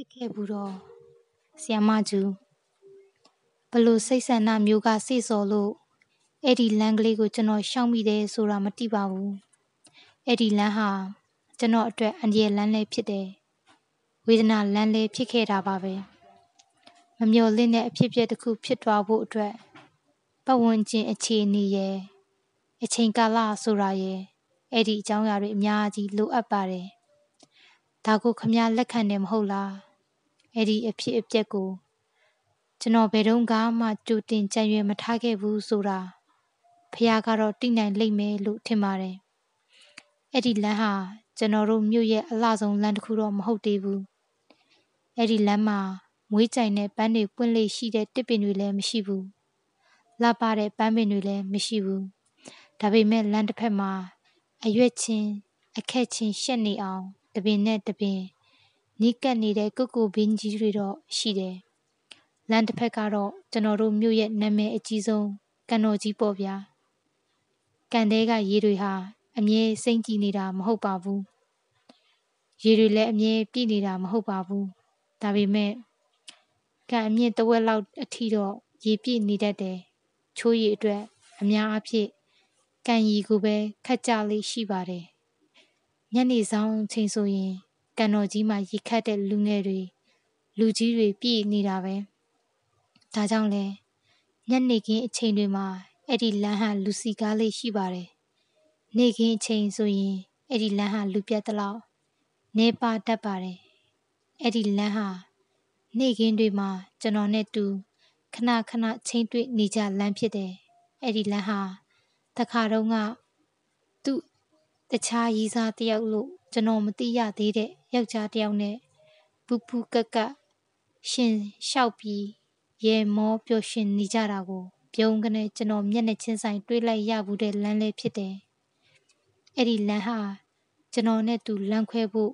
ချစ်ခဲ့ဘူးတော့ဆီယမကျူဘလို့စိတ်ဆန္ဒမျိုးကစိစော်လို့အဲ့ဒီလမ်းကလေးကိုကျွန်တော်ရှောင်မိတယ်ဆိုတာမသိပါဘူးအဲ့ဒီလမ်းဟာကျွန်တော်အတွက်အန္တရာယ်လမ်းလေးဖြစ်တယ်ဝေဒနာလမ်းလေးဖြစ်ခဲ့တာပါပဲမမျော်လင့်တဲ့အဖြစ်အပျက်တစ်ခုဖြစ်သွားဖို့အတွက်ပတ်ဝန်းကျင်အခြေအနေရဲ့အချိန်ကာလဆိုတာရဲ့အဲ့ဒီအကြောင်းအရာတွေအများကြီးလိုအပ်ပါတယ်ဒါကိုခမည်းလက်ခံတယ်မဟုတ်လား အဲ့ဒီအဖြစ်အပျက်ကိုကျွန်တော်ဘယ်တော့မှကြိုတင်ကြံ့ရွယ်မထားခဲ့ဘူးဆိုတာဖခင်ကတော့သိနိုင်လိမ့်မယ်လို့ထင်ပါတယ်အဲ့ဒီလမ်းဟာကျွန်တော်တို့မြို့ရဲ့အလှဆုံးလမ်းတစ်ခုတော့မဟုတ်သေးဘူးအဲ့ဒီလမ်းမှာမွေးကြိုင်တဲ့ပန်းတွေပွင့်လေရှိတဲ့တစ်ပင်တွေလည်းမရှိဘူးလှပတဲ့ပန်းပင်တွေလည်းမရှိဘူးဒါပေမဲ့လမ်းတစ်ဖက်မှာအရွက်ချင်းအခက်ချင်းရှက်နေအောင်တပင်နဲ့တပင် နီးကပ်နေတဲ့ကုကုဘင်းကြီးတွေတော့ရှိတယ်လမ်းတစ်ဖက်ကတော့ကျွန်တော်တို့မြို့ရဲ့နာမည်အကြီးဆုံးကန်တော်ကြီးပေါ့ဗျာကန်တဲကရေတွေဟာအမြဲစိမ့်ကြည့်နေတာမဟုတ်ပါဘူးရေတွေလည်းအမြဲပြည့်နေတာမဟုတ်ပါဘူးဒါပေမဲ့ကန်အမြင့်တဝက်လောက်အထိတော့ရေပြည့်နေတတ်တယ်ချိုးရည်အတွက်အများအားဖြင့်ကန်ရီကိုပဲခတ်ကြလေးရှိပါတယ်ညနေဆောင်ချိန်ဆိုရင် ကန်တော်ကြီးမှာရေခတ်တဲ့လူငယ်တွေလူကြီးတွေပြည့်နေတာပဲဒါကြောင့်လဲညနေခင်းအချိန်တွေမှာအဲ့ဒီလမ်းဟာလူစီကားလေးရှိပါတယ်နေခင်းအချိန်ဆိုရင်အဲ့ဒီလမ်းဟာလူပြတ်တလောက်နေပါတတ်ပါတယ်အဲ့ဒီလမ်းဟာနေခင်းတွေမှာကျွန်တော်နဲ့တူခဏခဏချင်းတွေ့နေကြလမ်းဖြစ်တယ်အဲ့ဒီလမ်းဟာတခါတုန်းကသူ့တခြားရီးစားတယောက်လို့ကျွန်တော်မသိရသေးတဲ့ ယောက်ျားတယောက်နဲ့ပူပူကက်ကက်ရှင်လျှောက်ပြီးရဲမောပျော်ရွှင်နေကြတာကိုပြုံးကနေကျွန်တော်မျက်နှာချင်းဆိုင်တွေးလိုက်ရဘူးတဲ့လမ်းလေးဖြစ်တယ်။အဲ့ဒီလမ်းဟာကျွန်တော်နဲ့သူလမ်းခွဲဖို့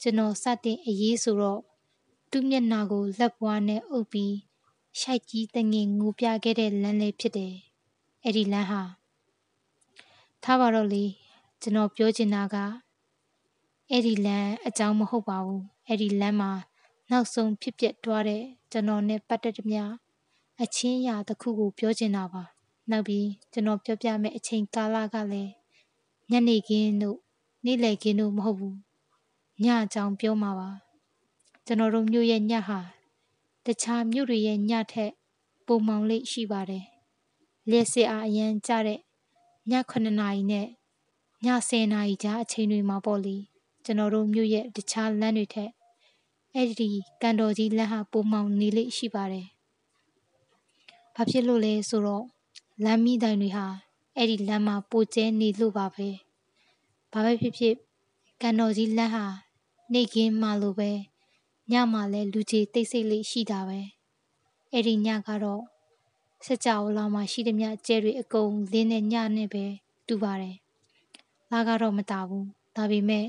ကျွန်တော်စတင်အရေးဆိုတော့သူ့မျက်နှာကိုလက်ပွားနဲ့အုပ်ပြီးရှိုက်ကြီးတငင်ငိုပြခဲ့တဲ့လမ်းလေးဖြစ်တယ်။အဲ့ဒီလမ်းဟာထားပါတော့လေကျွန်တော်ပြောချင်တာက အဲ့ဒီလမ်းအကြောင်းမဟုတ်ပါဘူးအဲ့ဒီလမ်းမှာနောက်ဆုံးဖြစ်ပျက်သွားတဲ့ကျွန်တော်နဲ့ပတ်သက်သမျှအချင်းအရာတစ်ခုကိုပြောချင်တာပါနောက်ပြီးကျွန်တော်ပြောပြမယ့်အချိန်ကာလကလည်းညနေခင်းတို့နေ့လယ်ခင်းတို့မဟုတ်ဘူးညအကြောင်းပြောမှာပါကျွန်တော်တို့မြို့ရဲ့ညဟာတခြားမြို့တွေရဲ့ညထက်ပုံမှန်လေးရှိပါတယ်လျက်စစ်အားအရန်ကြတဲ့ည9နာရီနဲ့ည10နာရီကြားအချိန်တွေမှာပေါ့လေ ကျွန်တော်တို့မြို့ရဲ့တခြားလမ်းတွေထက်အဲ့ဒီကန်တော်ကြီးလမ်းဟာပုံမှန်နေလိမ့်ရှိပါတယ်။ဘာဖြစ်လို့လဲဆိုတော့လမ်းမိတိုင်တွေဟာအဲ့ဒီလမ်းမှာပိုကျဲနေလို့ပါပဲ။ဘာပဲဖြစ်ဖြစ်ကန်တော်ကြီးလမ်းဟာနေကင်းမှလိုပဲညမှာလဲလူကြီးတိတ်ဆိတ်လေးရှိတာပဲ။အဲ့ဒီညကတော့စကြဝဠာမှာရှိတဲ့မြကျဲတွေအကုန်လင်းတဲ့ညနဲ့ပဲတူပါတယ်။လာကတော့မတာဘူး။ဒါပေမဲ့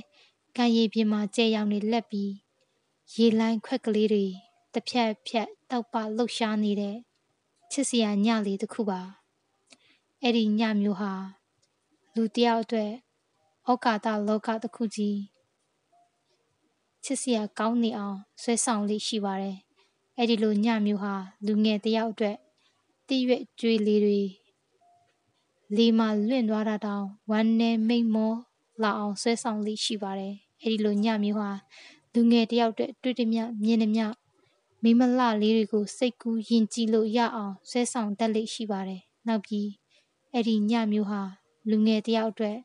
ကံရည်ပြင်မှာကျဲရောင်နေလက်ပြီးရေလိုင်းခွက်ကလေးတွေတစ်ဖြတ်ဖြတ်တောက်ပလှုပ်ရှားနေတဲ့ချစ်စရာညလေးတစ်ခုပါအဲ့ဒီညမျိုးဟာလူတယောက်အတွက်ဩကာသလောကတစ်ခုကြီးချစ်စရာကောင်းနေအောင်ဆွဲဆောင်လေးရှိပါတယ်အဲ့ဒီလိုညမျိုးဟာလူငယ်တယောက်အတွက်တည့်ရွက်ကြွေလေးတွေလေမာလွင့်သွားတာတောင်ဝမ်းနဲ့မိတ်မော လာအောင်ဆွဲဆောင်လေးရှိပါတယ်အဲ့ဒီလိုညမျိုးဟာလူငယ်တယောက်အတွက်တွေ့တမျှမြင်တမျှမိမလှလေးတွေကိုစိတ်ကူးယဉ်ကြည်လို့ရအောင်ဆွဲဆောင်တတ်လိမ့်ရှိပါတယ်။နောက်ပြီးအဲ့ဒီညမျိုးဟာလူငယ်တယောက်အတွက်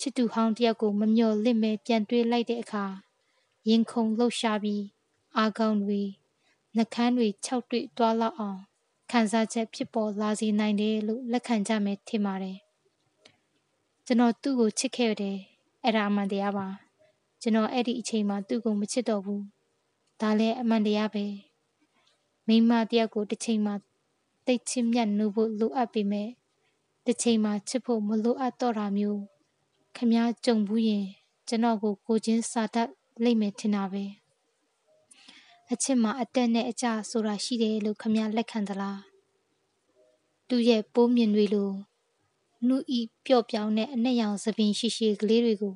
ချစ်သူဟောင်းတယောက်ကိုမမျှော်လင့်မဲပြန်တွေးလိုက်တဲ့အခါရင်ခုန်လှုပ်ရှားပြီးအာကောင်းတွေနှကန်းတွေခြောက်တွေ့သွားလောက်အောင်ခံစားချက်ဖြစ်ပေါ်လာစေနိုင်တယ်လို့လက်ခံကြမယ်ထင်ပါတယ်။ ကျွန်တော်သူ့ကိုချစ်ခဲ့တယ်အဲ့ဒါအမှန်တရားပါ။ကျွန်တော်အဲ့ဒီအချိန်မှာသူ့ကိုမချစ်တော့ဘူးဒါလည်းအမှန်တရားပဲမိမတယောက်ကိုတစ်ချိန်မှာတိတ်ချစ်မြတ်နိုးဖို့လိုအပ်ပေမဲ့တစ်ချိန်မှာချစ်ဖို့မလိုအပ်တော့တာမျိုးခမားကြုံဘူးရင် ကျွန်တော်ကိုကိုချင်းစာတတ်လိမ့်မယ်ထင်တာပဲအချစ်မှာအတက်နဲ့အကျဆိုတာရှိတယ်လို့ခမားလက်ခံသလားသူ့ရဲ့ပိုးမြင်တွေလို နှူးဤပျော့ပြောင်းတဲ့အနက်ရောင်သပင်ရှိရှိကလေးတွေကို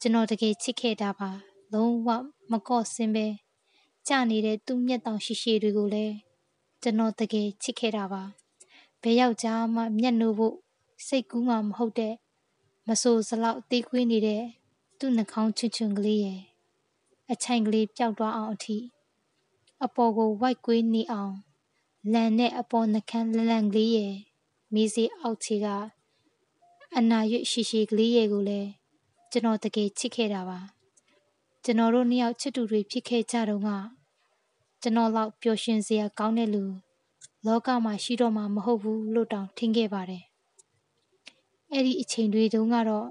ကျွန်တော်တကယ်ချစ်ခဲ့တာပါလုံးဝမကော့စင်ပဲကြနေတဲ့သူ့မျက်တောင်ရှိရှိတွေကိုလည်းကျွန်တော်တကယ်ချစ်ခဲ့တာပါဘယ်ယောက်ျားမှမျက်နှိုးဖို့စိတ်ကူးမှမဟုတ်တဲ့မဆိုစလောက်တေးခွေးနေတဲ့သူ့နှာခေါင်းချွတ်ချွန်ကလေးရဲ့အချိုင်ကလေးပျောက်သွားအောင်အထိအပေါ်ကိုဝိုက်ကွေးနေအောင်လန်နဲ့အပေါ်နှကန်းလလန်ကလေးရဲ့မိစေးအောက်ခြေက အနာရွတ်ရှိရှိကလေးရဲ့ကိုလည်းကျွန်တော်တကယ်ချစ်ခဲ့တာပါကျွန်တော်တို့နှစ်ယောက်ချစ်သူတွေဖြစ်ခဲ့ကြတော့ကကျွန်တော်လောက်ပျော်ရွှင်စရာကောင်းတဲ့လူလောကမှာရှိတော့မှာမဟုတ်ဘူးလို့တောင်ထင်ခဲ့ပါတယ်အဲ့ဒီအချိန်တွေတုန်းကတော့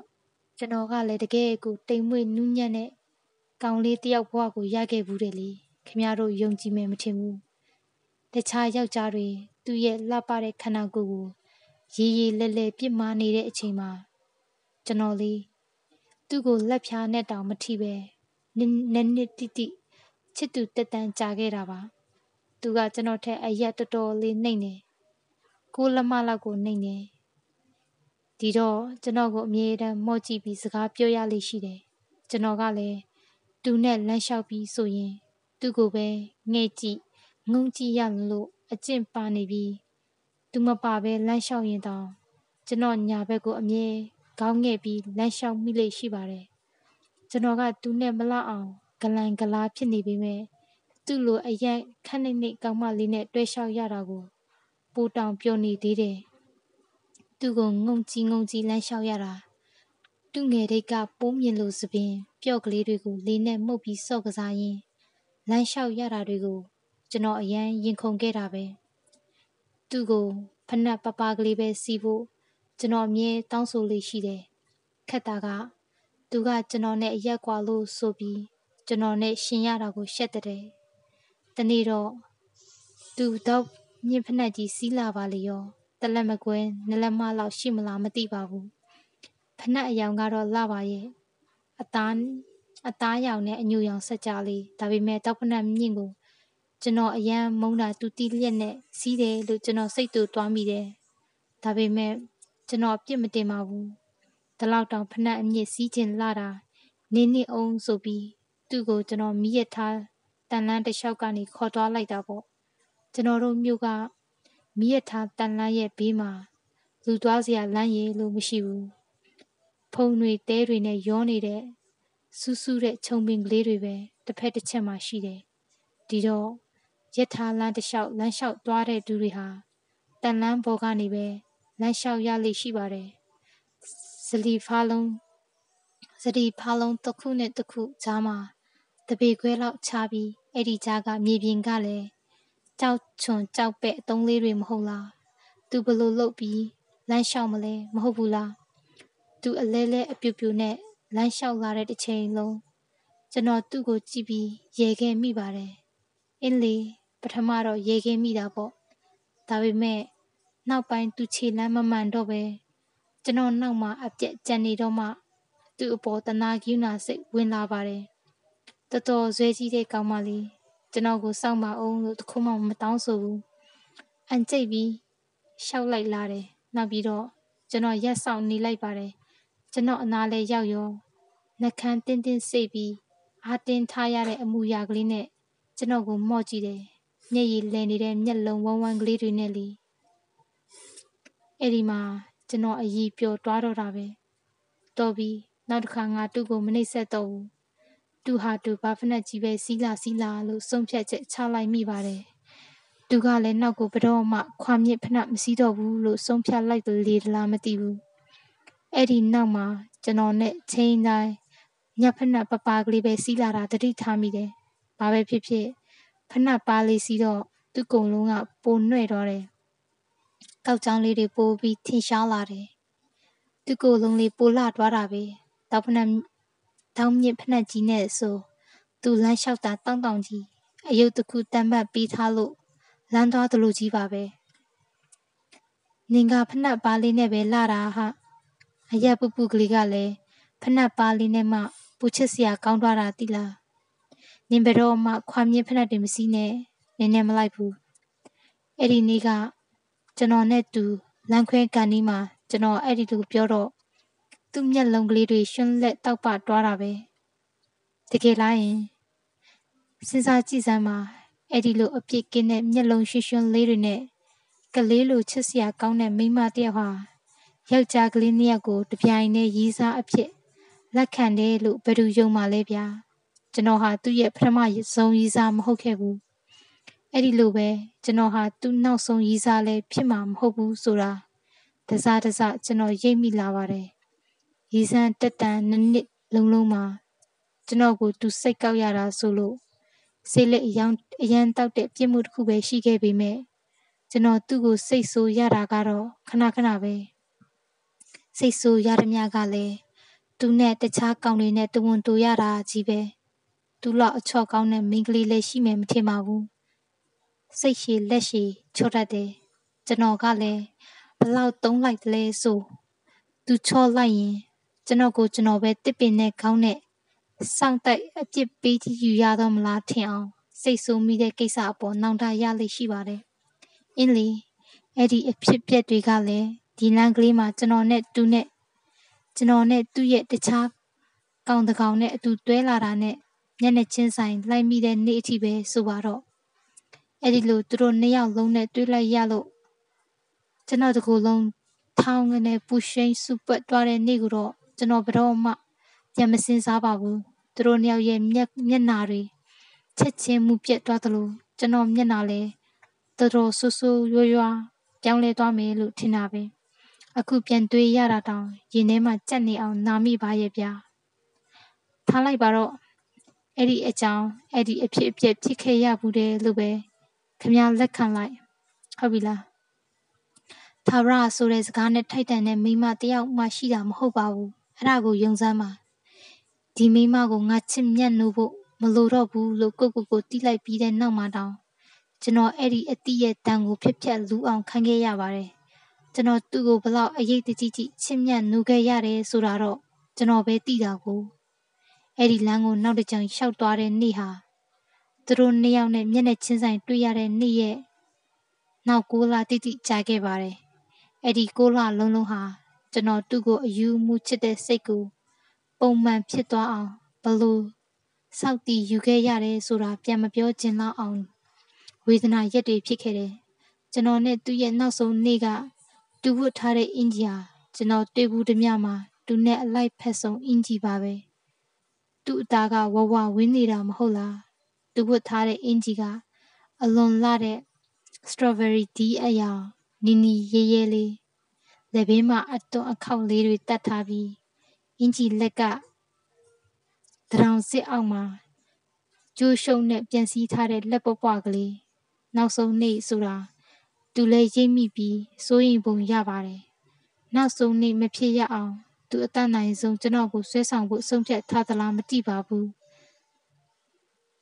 ကျွန်တော်ကလည်းတကယ်ကိုတိမ်မွေ့နူးညံ့တဲ့ကောင်လေးတယောက်ဘဝကိုရခဲ့ဘူးတယ်လေခင်ဗျားတို့ယုံကြည်မယ်မထင်ဘူးတခြားယောက်ျားတွေသူ့ရဲ့လှပတဲ့ခန္ဓာကိုယ်ကို ရေးရေးလဲလဲပြစ်မှားနေတဲ့အချိန်မှာကျွန်တော်လေးသူ့ကိုလက်ဖြားနဲ့တောင်မထိပဲနည်းနည်းတိတိချစ်သူတက်တန်းကြာခဲ့တာပါသူကကျွန်တော်ထက်အရက်တော်တော်လေးနှိမ့်နေကိုလက်မလောက်ကိုနှိမ့်နေဒီတော့ကျွန်တော်ကိုအမြဲတမ်းမော့ကြည့်ပြီးစကားပြောရလိမ့်ရှိတယ်ကျွန်တော်ကလည်းသူနဲ့လမ်းလျှောက်ပြီးဆိုရင် သူ့ကိုပဲငဲ့ကြည့်ငုံကြည့်ရလို့အကျင့်ပါနေပြီး သူမပါပဲလမ်းလျှောက်ရင်တောင်ကျွန်တော်ညာဘက်ကိုအမြဲခေါင်းငဲ့ပြီးလမ်းလျှောက်မိလိမ့်ရှိပါတယ်ကျွန်တော်ကသူနဲ့မလောက်အောင်ဂလန်ဂလားဖြစ်နေပေမဲ့သူ့လိုအရင်ခက်နေနေကောင်းမလေးနဲ့တွဲလျှောက်ရတာကိုပူတောင်ပြုံနေသေးတယ်သူ့ကိုငုံကြည့်ငုံကြည့်လမ်းလျှောက်ရတာသူ့ငယ်တိတ်ကပိုးမြင်လို့စပင်ပျော့ကလေးတွေကိုလေးနဲ့မှုတ်ပြီးစော့ကစားရင်းလမ်းလျှောက်ရတာတွေကိုကျွန်တော်အရန်ရင်ခုန်ခဲ့တာပဲ သူ့ကိုဖနက်ပပကလေးပဲစီးဖို့ကျွန်တော်အမြဲတောင်းဆိုလေးရှိတယ်ခက်တာကသူကကျွန်တော်နဲ့အရက်ကွာလို့ဆိုပြီးကျွန်တော်နဲ့ရှင်ရတာကိုရှက်တဲ့တနေ့တော့သူတော့မြင့်ဖနက်ကြီးစီးလာပါလေရောတလက်မကွဲနလက်မလောက်ရှိမလားမသိပါဘူးဖနက်အယောင်ကတော့လှပါရဲ့အသားအသားရောင်နဲ့အညူရောင်ဆက်ကြလေးဒါပေမဲ့တောက်ဖနက်မြင့်ကို ကျွန်တော်အရန်မုန်းတာတူတီလျက်နဲ့စီးတယ်လို့ကျွန်တော်စိတ်တူသွားမိတယ်ဒါပေမဲ့ကျွန်တော်အပြစ်မတင်ပါဘူးဒီလောက်တောင်ဖနက်အမြင့်စီးခြင်းလာတာနင်းနေအောင်ဆိုပြီးသူ့ကိုကျွန်တော်မိရထားတန်လန်းတစ်လျှောက်ကနေခေါ်သွားလိုက်တာပေါ့ကျွန်တော်တို့မြို့ကမိရထားတန်လန်းရဲ့ဘေးမှာလူသွားစရာလမ်းရည်လို့မရှိဘူးဖုံတွေတဲတွေနဲ့ရောနေတဲ့စူးစူးတဲ့ခြုံပင်ကလေးတွေပဲတစ်ဖက်တစ်ချက်မှာရှိတယ်ဒီတော့ ရထားလမ်းတစ်လျှောက်လမ်းလျှောက်သွားတဲ့သူတွေဟာတန်လန်းဘော်ကနေပဲလမ်းလျှောက်ရလိမ့်ရှိပါတယ်ဇလီဖားလုံးဇလီဖားလုံးတစ်ခုနဲ့တစ်ခုကြားမှာတပေခွဲလောက်ချပြီးအဲ့ဒီကြားကမြေပြင်ကလည်းကြောက်ချွန်ကြောက်ပဲ့အတုံးလေးတွေမဟုတ်လားသူဘလို့လုတ်ပြီးလမ်းလျှောက်မလဲမဟုတ်ဘူးလားသူအလဲလဲအပြူပြူနဲ့လမ်းလျှောက်လာတဲ့တစ်ချိန်လုံးကျွန်တော်သူ့ကိုကြည့်ပြီးရေခဲမိပါတယ်အင်းလေ ပထမတော့ရေခဲမိတာပေါ့ဒါပေမဲ့နောက်ပိုင်းသူခြေလမ်းမမှန်တော့ပဲကျွန်တော်နောက်မှာအပြက်ကြံနေတော့မှသူ့အပေါ်တနာကယူနာစိတ်ဝင်လာပါတယ်တော်တော်ဇွဲကြီးတဲ့ကောင်မလေးကျွန်တော်ကိုစောင့်ပါအောင်လို့တခုမှမတောင်းဆိုဘူးအန်ကျိတ်ပြီးရှောက်လိုက်လာတယ်နောက်ပြီးတော့ကျွန်တော်ရက်ဆောင်နေလိုက်ပါတယ်ကျွန်တော်အနာလဲရောက်ရောနှကန်းတင်းတင်းစိတ်ပြီးအာတင်းထားရတဲ့အမူအရာကလေးနဲ့ကျွန်တော်ကိုမော့ကြည့်တယ် မျက်ရည်လည်နေတဲ့မျက်လုံးဝမ်းဝမ်းကလေးတွေနဲ့လေအဲ့ဒီမှာကျွန်တော်အည်ပျော်သွားတော့တာပဲတော်ပြီးနောက်တစ်ခါငါသူ့ကိုမနှိပ်ဆက်တော့ဘူးသူဟာသူဘာဖနက်ကြီးပဲစီးလာစီးလာလို့ဆုံးဖြတ်ချက်ချလိုက်မိပါတယ်သူကလည်းနောက်ကိုဘတော်မှခွာမြင့်ဖနက်မစည်းတော့ဘူးလို့ဆုံးဖြတ်လိုက်လေလားမသိဘူးအဲ့ဒီနောက်မှာကျွန်တော်နဲ့ချင်းတိုင်းညဖနက်ပပကလေးပဲစီးလာတာတတိထားမိတယ်ဘာပဲဖြစ်ဖြစ် ဖနက်ပါလေးစီးတော့သူ့ကုံလုံးကပိုနှဲ့တော့တယ်ကောက်ချောင်းလေးတွေပိုးပြီးထင်ရှားလာတယ်သူ့ကိုယ်လုံးလေးပိုလာသွားတာပဲတောက်ဖနက်တောင်းမြင့်ဖနက်ကြီးနဲ့ဆိုသူလမ်းလျှောက်တာတောင်းတောင်းကြီးအယုတ်တစ်ခုတမ်းပတ်ပြီးထားလို့လမ်းသွားသလိုကြီးပါပဲနင်ကဖနက်ပါလေးနဲ့ပဲလာတာဟာအရက်ပူပူကလေးကလည်းဖနက်ပါလေးနဲ့မှပူချစ်စရာကောင်းသွားတာတိလား နင်ဘယ်တော့မှခွာမြင့်ဖနက်တွေမစည်းနဲ့နင်နဲ့မလိုက်ဘူးအဲ့ဒီနေ့ကကျွန်တော်နဲ့တူလမ်းခွဲကန်ဒီမှာကျွန်တော်အဲ့ဒီလိုပြောတော့သူ့မျက်လုံးကလေးတွေရှင်လက်တောက်ပတွားတာပဲတကယ်လားယင်စဉ်းစားကြည့်စမ်းပါအဲ့ဒီလိုအပြစ်ကင်းတဲ့မျက်လုံးရွှွှွလေးတွေနဲ့ကလေးလိုချစ်စရာကောင်းတဲ့မိန်းမတစ်ယောက်ဟာယောက်ျားကလေးနှစ်ယောက်ကိုတပြိုင်တည်းရီးစားအဖြစ်လက်ခံတယ်လို့ဘယ်သူယုံမှလဲဗျာ ကျွန်တော်ဟာသူ့ရဲ့ပထမဆုံးရီးစားမဟုတ်ခဲ့ဘူးအဲ့ဒီလိုပဲကျွန်တော်ဟာသူ့နောက်ဆုံးရီးစားလဲဖြစ်မှာမဟုတ်ဘူးဆိုတာတစားတစားကျွန်တော်ရိပ်မိလာပါတယ်ရီးစမ်းတက်တန်နှစ်နှစ်လုံးလုံးမှာကျွန်တော်ကိုသူစိတ်ကောက်ရတာဆိုလို့စိတ်လက်အယောင်အရန်တောက်တဲ့ပြစ်မှုတစ်ခုပဲရှိခဲ့ပေမဲ့ကျွန်တော်သူ့ကိုစိတ်ဆိုးရတာကတော့ခဏခဏပဲစိတ်ဆိုးရသမျှကလည်းသူနဲ့တခြားကောင်တွေနဲ့တဝန်တူရတာကြီးပဲ သူ့လောက်အချော့ကောင်းတဲ့မိန်းကလေးလည်းရှိမယ်မထင်ပါဘူးစိတ်ရှည်လက်ရှည်ချော့တတ်တယ်ကျွန်တော်ကလည်းဘလောက်တုံးလိုက်လဲဆိုသူချော့လိုက်ရင်ကျွန်တော်ကိုကျွန်တော်ပဲတစ်ပင်နဲ့ခေါင်းနဲ့စောင့်တိုက်အပြစ်ပေးကြည့်ယူရတော့မလားထင်အောင်စိတ်ဆိုးမိတဲ့ကိစ္စအပေါ်နောင်တရလိမ့်ရှိပါတယ်။အင်းလီအဲ့ဒီအဖြစ်ပြက်တွေကလည်းဒီလမ်းကလေးမှာကျွန်တော်နဲ့သူနဲ့ကျွန်တော်နဲ့သူ့ရဲ့တခြားကောင်တကောင်နဲ့အတူတွဲလာတာနဲ့ မျက်နှာချင်းဆိုင်လိုက်မိတဲ့နေ့အထိပဲဆိုပါတော့အဲ့ဒီလိုသူတို့နှစ်ယောက်လုံးနဲ့တွေ့လိုက်ရလို့ကျွန်တော်တကူလုံးထောင်းကနေပူရှိန်စူပတ်သွားတဲ့နေ့ကတော့ကျွန်တော်ဘယ်တော့မှပြန်မစင်စားပါဘူးသူတို့နှစ်ယောက်ရဲ့မျက်မျက်နာတွေချက်ချင်းမှုပြက်သွားသလိုကျွန်တော်မျက်နာလည်းတော်တော်ဆူဆူရွရွပြောင်းလဲသွားမယ်လို့ထင်တာပဲအခုပြန်တွေးရတာတောင်ရင်ထဲမှာကြက်နေအောင်နာမိပါရဲ့ဗျာထားလိုက်ပါတော့ အဲ့ဒီအကြောင်းအဲ့ဒီအဖြစ်အပျက်ဖြစ်ခဲ့ရဘူးတယ်လို့ပဲခမလက်ခံလိုက်ဟုတ်ပြီလားသာရဆိုတဲ့စကားနဲ့ထိုက်တန်တဲ့မိမတယောက်မှရှိတာမဟုတ်ပါဘူးအဲ့ဒါကိုယုံစမ်းပါဒီမိမကိုငါချစ်မြတ်နိုးဖို့မလိုတော့ဘူးလို့ကိုကိုကိုတီးလိုက်ပြီးတဲ့နောက်မှာတောင်ကျွန်တော်အဲ့ဒီအတိရဲ့တန်ကိုဖြစ်ဖြတ်လူအောင်ခံခဲ့ရပါတယ်ကျွန်တော်သူ့ကိုဘလောက်အရေးတကြီးကြီးချစ်မြတ်နိုးခဲ့ရတယ်ဆိုတာတော့ကျွန်တော်ပဲသိတာကို အဲ့ဒီလမ်းကိုနောက်တစ်ကြိမ်ရှောက်သွားတဲ့နေ့ဟာသူတို့နှစ်ယောက်နဲ့မျက်နှာချင်းဆိုင်တွေ့ရတဲ့နေ့ရဲ့နောက်ကိုလာတိတိကြာခဲ့ပါတယ်အဲ့ဒီကိုလာလုံးလုံးဟာကျွန်တော်သူ့ကိုအယူမှုချစ်တဲ့စိတ်ကိုပုံမှန်ဖြစ်သွားအောင်ဘလို့စောက်တီယူခဲ့ရတယ်ဆိုတာပြန်မပြောချင်တော့အောင်ဝေဒနာရက်တွေဖြစ်ခဲ့တယ်ကျွန်တော်နဲ့သူ့ရဲ့နောက်ဆုံးနေ့ကတူဝတ်ထားတဲ့အင်ဂျီဟာကျွန်တော်တွေ့ဘူးတမျှမှာသူနဲ့အလိုက်ဖက်ဆုံးအင်ဂျီပါပဲ သူ့အသားကဝဝဝင်းနေတာမဟုတ်လားသူဝတ်ထားတဲ့အင်ဂျီကအလွန်လာတဲ့ strawberry tea အရာနီနီရဲရဲလေးလက်ဘေးမှာအတွန်းအခောက်လေးတွေတတ်ထားပြီးအင်ဂျီလက်ကတရောင်စစ်အောက်မှာကျိုးရှုံနဲ့ပြန်စည်းထားတဲ့လက်ပွပွားကလေးနောက်ဆုံးနေ့ဆိုတာသူလည်းရိပ်မိပြီးစိုးရင်ပုံရပါတယ်နောက်ဆုံးနေ့မဖြစ်ရအောင် သူအတတ်နိုင်ဆုံးကျွန်တော်ကိုဆွဲဆောင်ဖို့ဆုံးဖြတ်ထားသလားမသိပါဘူး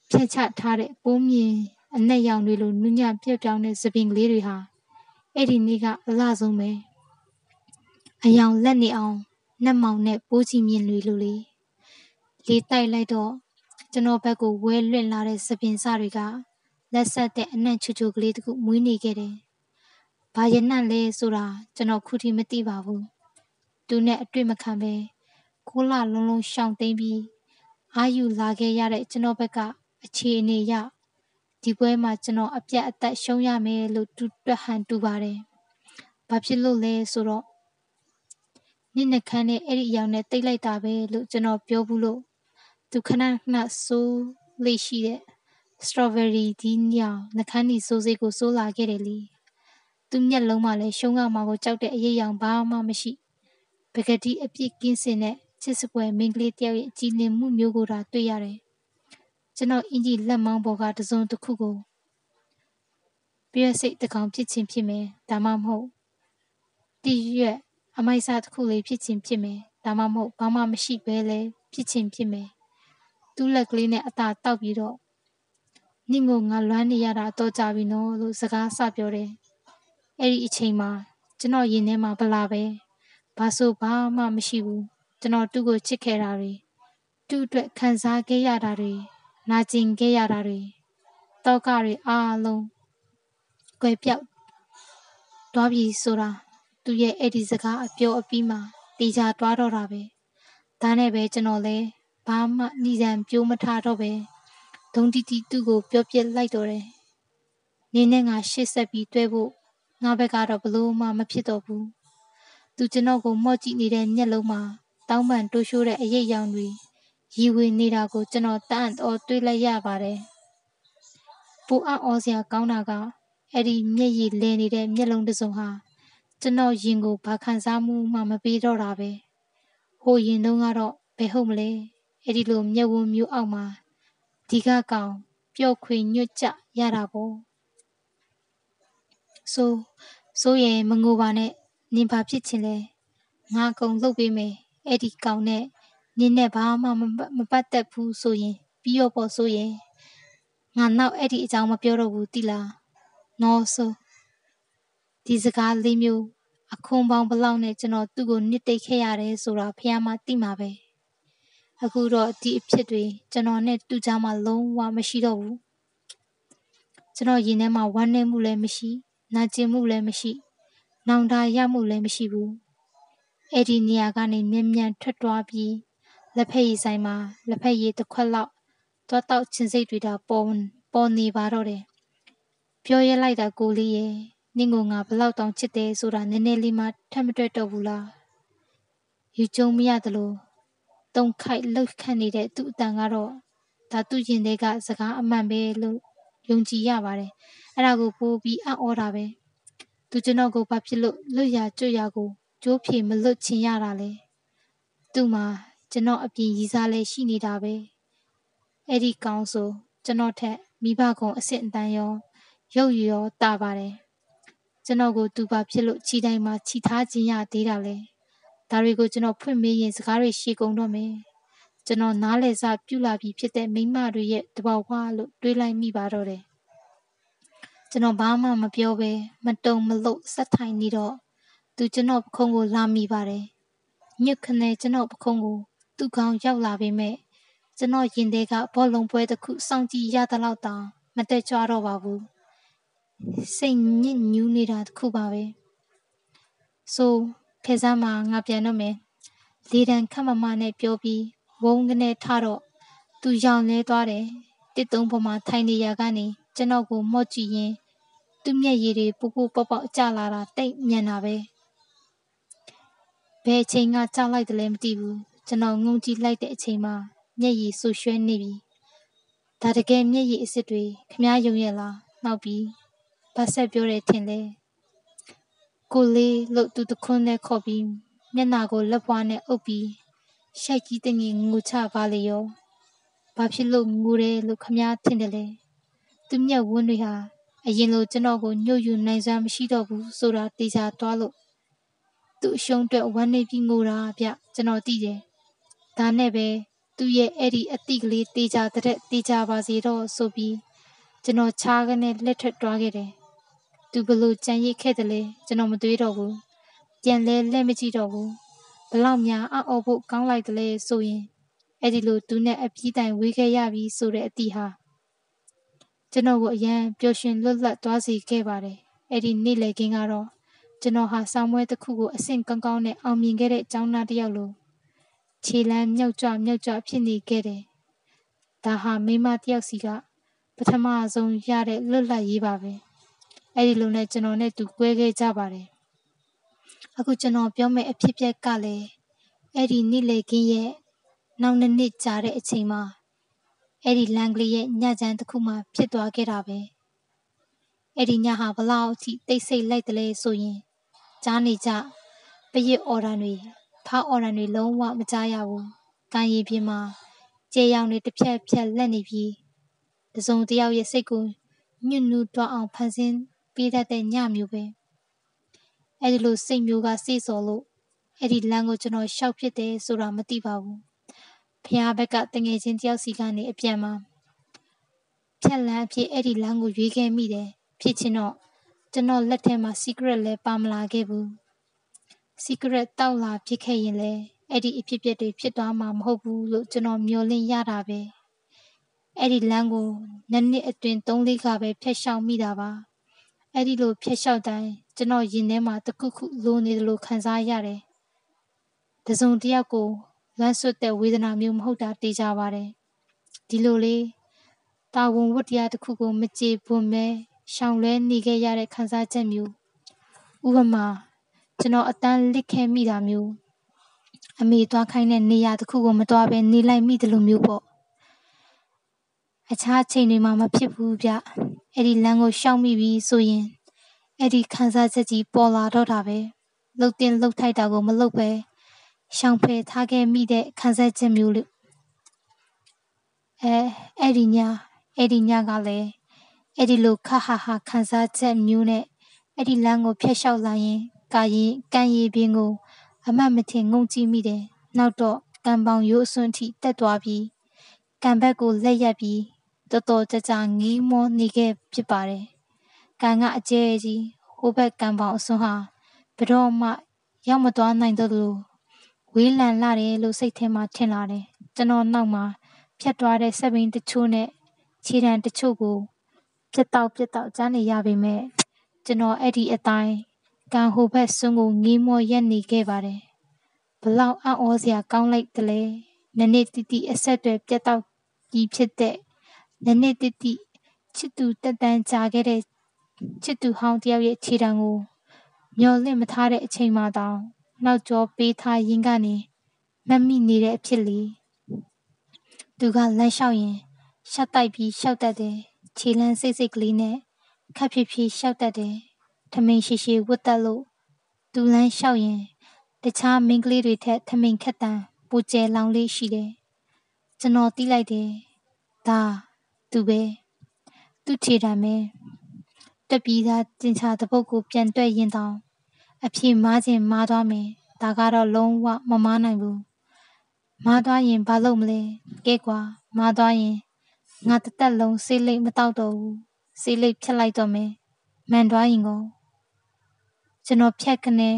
ဖြတ်ချထားတဲ့ပိုးမြင်အနက်ရောင်တွေလိုနုညံ့ပြက်ပြောင်းတဲ့သပင်ကလေးတွေဟာအဲ့ဒီနေ့ကအလားဆုံးပဲအယောင်လက်နေအောင်နှက်မောင်နဲ့ပိုးချီမြင်တွေလိုလေလေးတိုက်လိုက်တော့ကျွန်တော်ဘက်ကိုဝဲလွင့်လာတဲ့သပင်စတွေကလက်ဆက်တဲ့အနံ့ချူချူကလေးတခုမွေးနေခဲ့တယ်။ဘာရနံ့လဲဆိုတာကျွန်တော်ခုထိမသိပါဘူး။ သူနဲ့အတွေ့မခံပဲကိုလာလုံးလုံးရှောင်သိမ့်ပြီးအာယူလာခဲ့ရတဲ့ကျွန်တော်ဘက်ကအခြေအနေရဒီပွဲမှာကျွန်တော်အပြတ်အသက်ရှုံးရမယ်လို့တူတွက်ဟန်တူပါတယ်။ဘာဖြစ်လို့လဲဆိုတော့နင့်နှခမ်းနဲ့အဲ့ဒီအယောင်နဲ့တိတ်လိုက်တာပဲလို့ကျွန်တော်ပြောဘူးလို့သူခဏခဏဆိုးလေးရှိတဲ့ strawberry ဒီညောင်နှခမ်းဒီစိုးစိတ်ကိုစိုးလာခဲ့တယ်လीသူမျက်လုံးမှာလည်းရှုံးကမှာကိုကြောက်တဲ့အရေးရောင်ဘာမှမရှိ ပကတိအပြစ်ကင်းစင်တဲ့ချစ်စပွဲမိန်းကလေးတယောက်ရဲ့ကြည်လင်မှုမျိုးကိုသာတွေ့ရတယ်ကျွန်တော်အင်ကြီးလက်မောင်းပေါ်ကတစုံတစ်ခုကိုပြည့်စိတ်တကောင်ဖြစ်ချင်းဖြစ်မယ်ဒါမှမဟုတ်တည်ရွက်အမိုက်စားတစ်ခုလေးဖြစ်ချင်းဖြစ်မယ်ဒါမှမဟုတ်ဘာမှမရှိဘဲလဲဖြစ်ချင်းဖြစ်မယ်သူ့လက်ကလေးနဲ့အသာတောက်ပြီးတော့နင့်ကိုငါလွမ်းနေရတာတော့ကြပြီနော်လို့စကားဆပြောတယ်အဲ့ဒီအချိန်မှာကျွန်တော်ရင်ထဲမှာဗလာပဲ ဘာဆိုဘာမှမရှိဘူးကျွန်တော်သူ့ကိုချစ်ခဲ့တာတွေသူ့အတွက်ခံစားခဲ့ရတာတွေနာကျင်ခဲ့ရတာတွေတောကတွေအားလုံးကွယ်ပြောက်သွားပြီဆိုတာသူ့ရဲ့အဲ့ဒီစကားအပြောအပြီးမှာတေချာတွားတော့တာပဲဒါနဲ့ပဲကျွန်တော်လဲဘာမှနှီးစံပြိုးမထားတော့ပဲဒုံတီတီသူ့ကိုပြောပြလိုက်တော့တယ်။နင်းနဲ့ငါရှေ့ဆက်ပြီးတွဲဖို့ငါဘက်ကတော့ဘလို့မှမဖြစ်တော့ဘူး။ သူကျွန်တော်ကိုမော့ကြည့်နေတဲ့မျက်လုံးမှာတောင်းပန်တိုးရှိုးတဲ့အရေးရောင်တွေရီဝေနေတာကိုကျွန်တော်တန့်တော်တွေးလိုက်ရပါတယ်။ပူအော်စရာကောင်းတာကအဲ့ဒီမျက်ရည်လဲနေတဲ့မျက်လုံးတစ်စုံဟာကျွန်တော်ရင်ကိုဘာခံစားမှုမှမပေးတော့တာပဲ။ဟိုရင်တုန်းကတော့ဘယ်ဟုတ်မလဲ။အဲ့ဒီလိုမျက်ဝန်းမျိုးအောက်မှာဒီကကောင်ပျော့ခွေညွတ်ကြရတာပေါ့။ဆိုဆိုရင်မငိုပါနဲ့ နင်ဘာဖြစ်ချင်လဲ။ငါကုံလှုပ်ပေးမယ်။အဲ့ဒီကောင်နဲ့နင်းနဲ့ဘာမှမပတ်သက်ဘူးဆိုရင်ပြီးတော့ပေါ့ဆိုရင်ငါနောက်အဲ့ဒီအကြောင်းမပြောတော့ဘူးတိလားနော်ဆိုဒီစကားလေးမျိုးအခွန်ပေါင်းဘလောက်နဲ့ကျွန်တော်သူ့ကိုနစ်တိတ်ခဲ့ရတယ်ဆိုတာဖះမသိမှာပဲအခုတော့ဒီအဖြစ်တွေကျွန်တော်နဲ့တူကြမှာလုံးဝမရှိတော့ဘူးကျွန်တော်ရင်ထဲမှာဝမ်းနည်းမှုလည်းမရှိနာကျင်မှုလည်းမရှိ နောင်တရမှုလည်းမရှိဘူးအဲ့ဒီနေရာကနေမြန်မြန်ထွက်သွားပြီးလက်ဖက်ရည်ဆိုင်မှာလက်ဖက်ရည်တစ်ခွက်လောက်သွားတောက်ချင်းစိတ်တွေတာပေါ်ပေါ်နေပါတော့တယ်ပြောရလိုက်တာကိုလေးရဲ့နင့်ကိုငါဘလောက်တောင်ချစ်တယ်ဆိုတာနည်းနည်းလေးမှထပ်မတွေ့တော့ဘူးလားယူကျုံမရသလိုတုံခိုက်လှုပ်ခတ်နေတဲ့သူ့အတန်ကတော့ဒါသူ့ရင်ထဲကစကားအမှန်ပဲလို့ယုံကြည်ရပါတယ်အဲ့ဒါကိုပို့ပြီးအံ့ဩတာပဲ။ သူကျွန်တော်ကိုဘာဖြစ်လို့လွတ်ရကျွတ်ရကိုကြိုးဖြေမလွတ်ချင်ရတာလဲသူ့မှာကျွန်တော်အပြင်ရည်စားလဲရှိနေတာပဲအဲ့ဒီကောင်ဆိုကျွန်တော်ထက်မိဘကုံအစ်စ်အတန်ရောရုပ်ရောတာပါတယ်ကျွန်တော်ကိုသူပါဖြစ်လို့ခြိတိုင်းမှာခြိထားခြင်းရသေးတာလေဒါတွေကိုကျွန်တော်ဖွင့်မေးရင်စကားတွေရှေ့ကုန်တော့မယ်ကျွန်တော်နားလေစာပြုလာပြီးဖြစ်တဲ့မိမတွေရဲ့တဘောဝါလို့တွေးလိုက်မိပါတော့တယ် ကျွန်တော်ဘာမှမပြောဘဲမတုံမလို့စက်ထိုင်နေတော့သူကျွန်တော်ပခုံးကိုလာမိပါတယ်ညစ်ခနဲ့ကျွန်တော်ပခုံးကိုသူ့ခေါင်းရောက်လာပေမဲ့ကျွန်တော်ရင်ထဲကဘောလုံးပွဲတစ်ခုစောင့်ကြည့်ရတဲ့လောက်တောင်မတက်ကြွတော့ပါဘူးစိတ်ညစ်ညူးနေတာတစ်ခုပါပဲဆိုခေစားမှာငါပြန်တော့မယ်လေတံခတ်မမနဲ့ပြောပြီးဝုန်းကနေထတော့သူရောင်လဲသွားတယ်တစ်သုံးပေါ်မှာထိုင်နေရကနေကျွန်တော်ကိုမော့ကြည့်ရင် သူ့မျက်ရည်တွေပူပူပေါက်ပေါက်ကျလာတာတိတ်မြန်တာပဲဘယ်အချိန်ကကြောက်လိုက်တယ်လဲမသိဘူးကျွန်တော်ငုံကြည့်လိုက်တဲ့အချိန်မှာမျက်ရည်ဆူရွှဲနေပြီဒါတကယ်မျက်ရည်အစ်စ်တွေခမားယုံရလားနောက်ပြီးဘာဆက်ပြောတယ်ထင်လဲကိုလေးလို့သူတခွန်းနဲ့ခေါ်ပြီးမျက်နာကိုလက်ပွားနဲ့အုပ်ပြီးရှိုက်ကြီးတငယ်ငိုချပါလေရောဘာဖြစ်လို့ငိုတယ်လို့ခမားထင်တယ်လဲသူမျက်ဝန်းတွေဟာ အရင်လိုကျွန်တော်ကိုညှို့ယူနိုင်စွမ်းမရှိတော့ဘူးဆိုတာတေချာသွားလို့သူ့အရှုံးအတွက်ဝမ်းနေပြီးငိုတာဗျကျွန်တော်သိတယ်ဒါနဲ့ပဲသူ့ရဲ့အဲ့ဒီအတိကလေးတေချာတဲ့တေချာပါစေတော့ဆိုပြီးကျွန်တော်ချားကနေလက်ထက်တွားခဲ့တယ်သူဘလို့ကြံရိတ်ခဲ့တယ်လေကျွန်တော်မတွေးတော့ဘူးပြန်လဲလက်မကြည့်တော့ဘူးဘလောက်များအော်ဖို့ကောင်းလိုက်တယ်လေဆိုရင်အဲ့ဒီလိုသူနဲ့အပြီးတိုင်ဝေးခဲ့ရပြီဆိုတဲ့အတိဟာ ကျွန်တော်ကိုအရန်ပျော်ရွှင်လွတ်လပ်သွားစေခဲ့ပါတယ်အဲ့ဒီနေ့လေကင်းကတော့ကျွန်တော်ဟာဆောင်းပွဲတစ်ခုကိုအဆင့်ကောင်းကောင်းနဲ့အောင်မြင်ခဲ့တဲ့အကြောင်းသားတစ်ယောက်လိုခြေလမ်းမြောက်ကြမြောက်ကြဖြစ်နေခဲ့တယ်ဒါဟာမိမတယောက်စီကပထမဆုံးရတဲ့လွတ်လပ်ရေးပါပဲအဲ့ဒီလိုနဲ့ကျွန်တော်နဲ့သူ꿰ခဲ့ကြပါတယ်အခုကျွန်တော်ပြောမယ့်အဖြစ်ပြက်ကလည်းအဲ့ဒီနေ့လေကင်းရဲ့နောက်နှစ်နှစ်ကြာတဲ့အချိန်မှာ အဲ့ဒီလန်ကလေးရဲ့ညချမ်းတစ်ခုမှဖြစ်သွားခဲ့တာပဲအဲ့ဒီညဟာဘလောက်အထိတိတ်ဆိတ်လိုက်တယ်လဲဆိုရင်ကြားနေကြပရစ်အော်ဒန်တွေဖားအော်ဒန်တွေလုံးဝမကြားရဘူး။ကန်ရီပြင်းမှာကျေရောင်တွေတစ်ဖြက်ဖြက်လက်နေပြီးတစုံတယောက်ရဲ့စိတ်ကိုညှဉ်းနှူးတွားအောင်ဖန်ဆင်းပေးတတ်တဲ့ညမျိုးပဲ။အဲဒီလိုစိတ်မျိုးကစိတ်စော်လို့အဲ့ဒီလမ်းကိုကျွန်တော်ရှောက်ဖြစ်တယ်ဆိုတာမသိပါဘူး။ ဖះဘက်ကတငယ်ချင်းတယောက်စီကနေအပြန်မှာဖြက်လန်းအဖြစ်အဲ့ဒီလမ်းကိုရွေးခဲ့မိတယ်။ဖြစ်ချင်တော့ကျွန်တော်လက်ထဲမှာ secret လည်းပါမလာခဲ့ဘူး secret တောက်လာဖြစ်ခဲ့ရင်လည်းအဲ့ဒီအဖြစ်ပြက်တွေဖြစ်သွားမှာမဟုတ်ဘူးလို့ကျွန်တော်မျှော်လင့်ရတာပဲအဲ့ဒီလမ်းကိုနှစ်နှစ်အတွင်း၃လေးခါပဲဖျက်ရှောင်မိတာပါအဲ့ဒီလိုဖျက်ရှောက်တိုင်းကျွန်တော်ရင်ထဲမှာတခုခုလိုနေတယ်လို့ခံစားရတယ်တစုံတယောက်ကို လွမ်းဆွတ်တဲ့ဝေဒနာမျိုးမဟုတ်တာသိကြပါတယ်ဒီလိုလေးတာဝန်ဝတ္တရားတစ်ခုကိုမကြေပွန်ပဲရှောင်လဲနေခဲ့ရတဲ့ခံစားချက်မျိုးဥပမာကျွန်တော်အတန်းလစ်ခဲမိတာမျိုးအမေသွားခိုင်းတဲ့နေရာတစ်ခုကိုမသွားဘဲနေလိုက်မိတယ်လို့မျိုးပေါ့အခြားချိန်တွေမှာမဖြစ်ဘူးဗျအဲ့ဒီလမ်းကိုရှောင်မိပြီဆိုရင်အဲ့ဒီခံစားချက်ကြီးပေါ်လာတော့တာပဲလှုပ်တင်လှုပ်ထိုက်တာကိုမလှုပ်ပဲ ရှောင်ဖယ်ထားခဲ့မိတဲ့ခံစားချက်မျိုးလို့အဲအဲ့ဒီညအဲ့ဒီညကလည်းအဲ့ဒီလိုခဟာဟာခံစားချက်မျိုးနဲ့အဲ့ဒီလမ်းကိုဖျက်လျှောက်လာရင်ကာရင်ကံရည်ပင်ကို အမတ်မထင်ငုံကြည့်မိတယ်နောက်တော့ကံပေါင်ရိုးအစွန်းထိတက်သွားပြီးကံဘက်ကိုလက်ရက်ပြီးတော်တော်ကြကြငီးမောနေခဲ့ဖြစ်ပါတယ်ကံကအကျဲကြီးဟိုဘက်ကံပေါင်အစွန်းဟာဘယ်တော့မှရောက်မသွားနိုင်တော့လို့ ဝေးလံလာတယ်လို့စိတ်ထဲမှာထင်လာတယ်ကျွန်တော်နောက်မှာဖြတ်သွားတဲ့ဆက်ဘင်းတချို့နဲ့ခြေတံတချို့ကိုပြတ်တောက်ပြတ်တောက်ကြားနေရပေမဲ့ကျွန်တော်အဲ့ဒီအတိုင်းကံဟိုဘက်စွန်းကိုငေးမောရက်နေခဲ့ပါတယ်ဘလောက်အံ့ဩစရာကောင်းလိုက်တယ်လဲနနေ့တိတိအဆက်တွေပြတ်တောက်ကြီးဖြစ်တဲ့နနေ့တိတိချစ်သူတက်တန်းကြာခဲ့တဲ့ချစ်သူဟောင်းတယောက်ရဲ့ခြေတံကိုမျောလင့်မထားတဲ့အချိန်မှတောင် နောက်ကျောပေးထားရင်းကနေမမိနေတဲ့အဖြစ်လေသူကလမ်းလျှောက်ရင်ရှက်တိုက်ပြီးရှောက်တတ်တယ်ခြေလန်းစိတ်စိတ်ကလေးနဲ့ခက်ဖြည်းဖြည်းရှောက်တတ်တယ်ထမိန်ရှိရှိဝတ်တက်လို့သူလန်းလျှောက်ရင်တခြားမိန်းကလေးတွေထက်ထမိန်ခက်တန်ပူကျဲလောင်လေးရှိတယ်ကျွန်တော်တီးလိုက်တယ်ဒါသူပဲသူ့ခြေတံပဲတက်ပြီးသားတင်ချတဲ့ပုတ်ကိုပြန်တွက်ရင်တောင် အဖြေမားခြင်းမားသွားမယ်ဒါကတော့လုံးဝမမားနိုင်ဘူးမားသွားရင်ဘာလုပ်မလဲကဲကွာမားသွားရင်ငါတသက်လုံးဆေးလိပ်မတောက်တော့ဘူးဆေးလိပ်ဖြတ်လိုက်တော့မယ်မှန်သွားရင်ကိုကျွန်တော်ဖြတ်ခနဲ့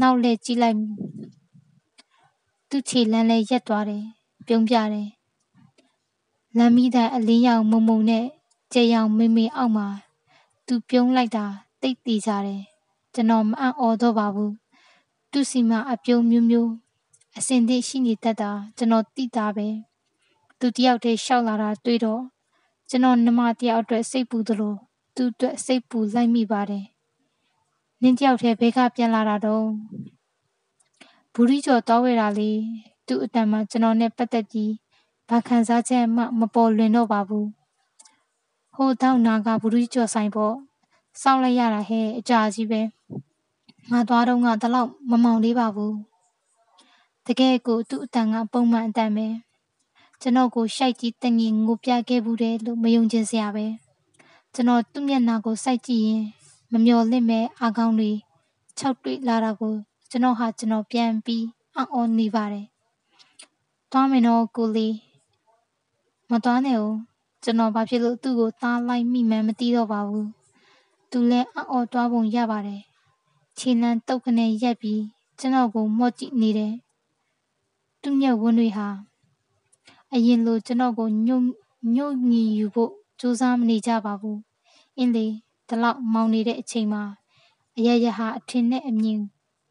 နောက်လဲကြည့်လိုက်သူ့ခြေလမ်းလဲရက်သွားတယ်ပြုံးပြတယ်လမ်းမီးတဲ့အလင်းရောင်မုံမုံနဲ့ကြေရောင်မေမေအောက်မှာသူပြုံးလိုက်တာတိတ်တီကြတယ် ကျွန်တော်မအံ့ဩတော့ပါဘူးသူစီမှာအပြုံးမျိုးမျိုးအစင်သည့်ရှိနေတတ်တာကျွန်တော်သိတာပဲသူတယောက်တည်းရှောက်လာတာတွေ့တော့ကျွန်တော်နှမတယောက်အတွက်စိတ်ပူသလိုသူ့အတွက်စိတ်ပူလိုက်မိပါတယ်နင်းတယောက်တည်းဘဲကပြန်လာတာတော့ဘူရီကျော်တောဝဲတာလေသူ့အတန်မှာကျွန်တော်နဲ့ပတ်သက်ပြီးဘာခံစားချက်မှမပေါ်လွင်တော့ပါဘူးဟိုတောက်နာကဘူရီကျော်ဆိုင်ပေါ့စောင့်လိုက်ရတာဟဲ့အကြာကြီးပဲ ငါသွားတော့ငါတလောက်မမောင်လေးပါဘူးတကယ်ကိုသူ့အတန်ကပုံမှန်အတန်ပဲကျွန်တော်ကိုရှိုက်ကြည့်တငင်ငိုပြခဲ့ဘူးတယ်လို့မယုံကျင်စရာပဲကျွန်တော်သူ့မျက်နှာကိုစိုက်ကြည့်ရင်မမျော်လင့်မဲ့အာကောင်းတွေခြောက်တွေ့လာတာကိုကျွန်တော်ဟာကျွန်တော်ပြန်ပြီးအံ့ဩနေပါတယ်။သွားမယ်တော့ကိုလေးမသွားနဲ့ဦးကျွန်တော်ဘာဖြစ်လို့သူ့ကိုသားလိုက်မိမှန်းမသိတော့ပါဘူး။သူလည်းအံ့ဩသွားပုံရပါတယ်။ ခြေလန်းတုတ်ကနေရက်ပြီးကျွန်တော်ကိုမော့ကြည့်နေတယ်။သူ့မျက်ဝန်းတွေဟာအရင်လိုကျွန်တော်ကိုညှို့ညှို့ညီယူဖို့စူးစမ်းမနေကြပါဘူး။အင်းလေဒီလောက်မောင်နေတဲ့အချိန်မှာအရရဟာအထင်နဲ့အမြင်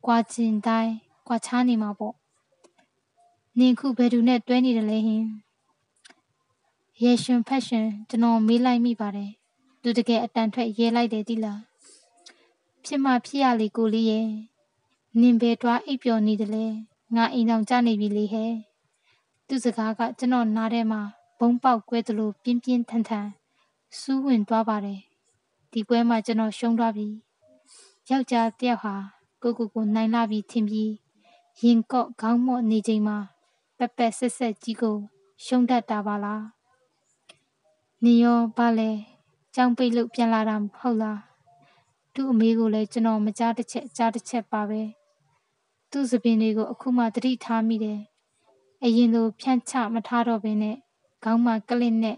ကွာကျင်တိုင်းကွာခြားနေမှာပေါ့နင်ခုဘယ်သူနဲ့တွဲနေတယ်လဲဟင်ရေရှင်ဖက်ရှင်ကျွန်တော်မေးလိုက်မိပါတယ်သူတကယ်အတန်ထွက်ရဲလိုက်တယ်တိလား ဖြစ်မှဖြစ်ရလေကိုလေးရဲ့နင်ဘယ်တွားအိပ်ပျော်နေတယ်လဲငါအိမ်အောင်ကြနေပြီလေဟဲ့သူစကားကကျွန်တော်နားထဲမှာဘုံပေါက်ကွဲသလိုပြင်းပြင်းထန်ထန်စူးဝင်သွားပါတယ်ဒီပွဲမှာကျွန်တော်ရှုံးသွားပြီယောက်ျားတယောက်ဟာကိုကိုကိုနိုင်လာပြီထင်ပြီးရင်ကော့ခေါင်းမော့နေချိန်မှာပက်ပက်ဆက်ဆက်ကြီးကိုရှုံးတတ်တာပါလားနေရောဘာလဲကြောင်ပိတ်လို့ပြန်လာတာမဟုတ်လား သူ့အမေကိုလည်းကျွန်တော်မကြားတစ်ချက်ကြားတစ်ချက်ပါပဲသူ့စပင်တွေကိုအခုမှသတိထားမိတယ်အရင်လိုဖြန့်ချမထားတော့ဘဲနဲ့ခေါင်းမှာကလစ်နဲ့